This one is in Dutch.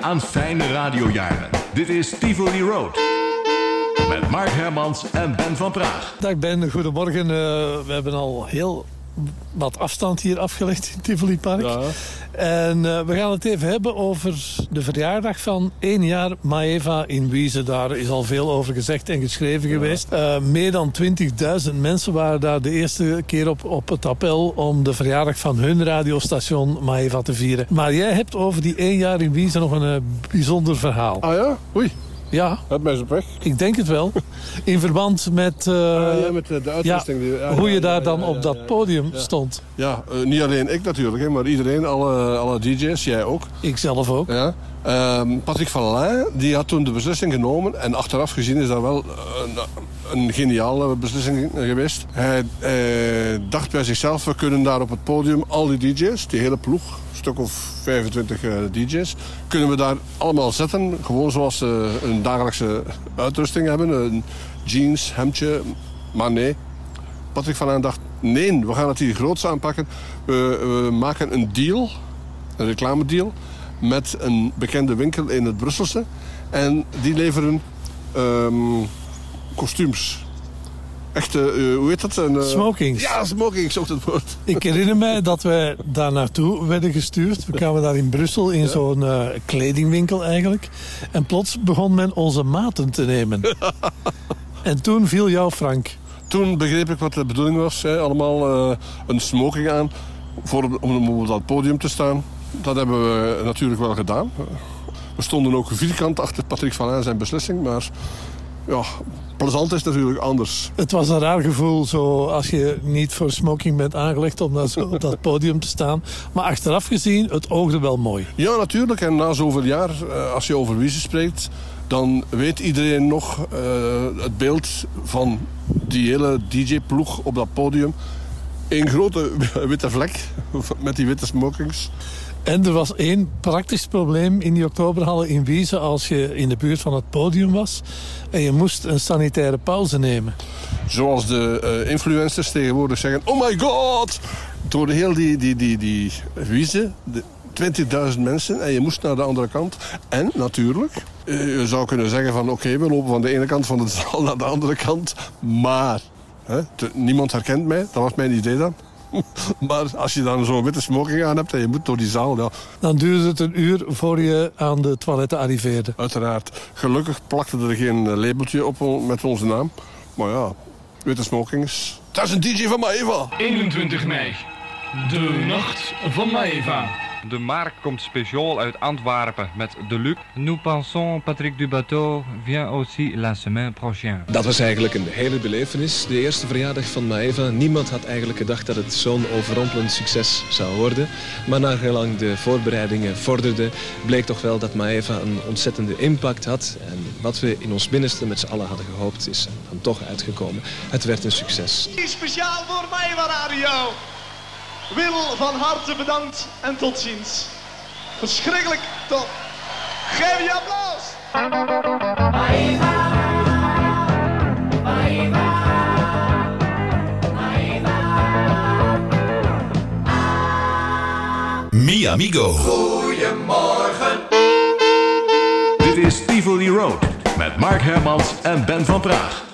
aan fijne radiojaren. Dit is Tivoli Road. Met Mark Hermans en Ben van Praag. Dag Ben, goedemorgen. Uh, we hebben al heel wat afstand hier afgelegd in Tivoli Park. Ja. En uh, we gaan het even hebben over de verjaardag van één jaar Maeva in Wiese. Daar is al veel over gezegd en geschreven ja. geweest. Uh, meer dan 20.000 mensen waren daar de eerste keer op, op het appel... om de verjaardag van hun radiostation Maeva te vieren. Maar jij hebt over die één jaar in Wiese nog een uh, bijzonder verhaal. Ah ja? Oei. Ja. Mij op weg. Ik denk het wel. In verband met, uh, ja, met de uitrusting. Ja, ja, hoe je daar dan op dat podium stond. Ja, uh, niet alleen ik natuurlijk, hè, maar iedereen, alle, alle DJ's, jij ook. Ik zelf ook. Ja. Uh, Patrick van Lain, die had toen de beslissing genomen. En achteraf gezien is dat wel een, een geniale beslissing geweest. Hij, dacht bij zichzelf, we kunnen daar op het podium al die DJ's, die hele ploeg stuk of 25 uh, DJ's. Kunnen we daar allemaal zetten. Gewoon zoals ze dagelijkse uitrusting hebben. Een jeans, hemdje. Maar nee. Patrick van Aan dacht, nee, we gaan het hier groots aanpakken. We, we maken een deal, een reclamedeal... met een bekende winkel in het Brusselse. En die leveren um, echte, uh, hoe heet dat? Een, uh... Smokings. Ja, smokings, ook het woord. Ik herinner mij dat wij daar naartoe werden gestuurd. We kwamen daar in Brussel in ja. zo'n uh, kledingwinkel eigenlijk. En plots begon men onze maten te nemen. en toen viel jou Frank. Toen begreep ik wat de bedoeling was. Hè. Allemaal een smoking aan voor, om op dat podium te staan. Dat hebben we natuurlijk wel gedaan. We stonden ook vierkant achter Patrick van Aan zijn beslissing. Maar ja, plezant is natuurlijk anders. Het was een raar gevoel zo, als je niet voor smoking bent aangelegd om daar zo op dat podium te staan. Maar achteraf gezien, het oogde wel mooi. Ja, natuurlijk. En na zoveel jaar, als je over Wiese spreekt... dan weet iedereen nog uh, het beeld van die hele DJ-ploeg op dat podium. Een grote witte vlek met die witte smokings. En er was één praktisch probleem in die oktoberhallen in Wiese... als je in de buurt van het podium was en je moest een sanitaire pauze nemen. Zoals de uh, influencers tegenwoordig zeggen... Oh my god! Door de heel die, die, die, die Wiese, 20.000 mensen en je moest naar de andere kant. En natuurlijk, je zou kunnen zeggen van... oké, we lopen van de ene kant van de zaal naar de andere kant. Maar, hè, niemand herkent mij. Dat was mijn idee dan. maar als je dan zo'n witte smoking aan hebt en je moet door die zaal... Ja. Dan duurde het een uur voor je aan de toiletten arriveerde. Uiteraard. Gelukkig plakte er geen labeltje op met onze naam. Maar ja, witte smokings. Dat is een DJ van Maeva. 21 mei. De nacht van Maeva. De Mark komt speciaal uit Antwerpen met de Luc. Nous pensons Patrick Dubateau vient aussi la semaine prochaine. Dat was eigenlijk een hele belevenis. De eerste verjaardag van Maeva. Niemand had eigenlijk gedacht dat het zo'n overrompelend succes zou worden. Maar nagelang de voorbereidingen vorderden, bleek toch wel dat Maeva een ontzettende impact had. En wat we in ons binnenste met z'n allen hadden gehoopt, is dan toch uitgekomen. Het werd een succes. Speciaal voor Maeva Radio. Wil van harte bedankt en tot ziens. Verschrikkelijk top. Geef je applaus. Mi amigo. Goedemorgen. Dit is Tivoli Road met Mark Hermans en Ben van Praag.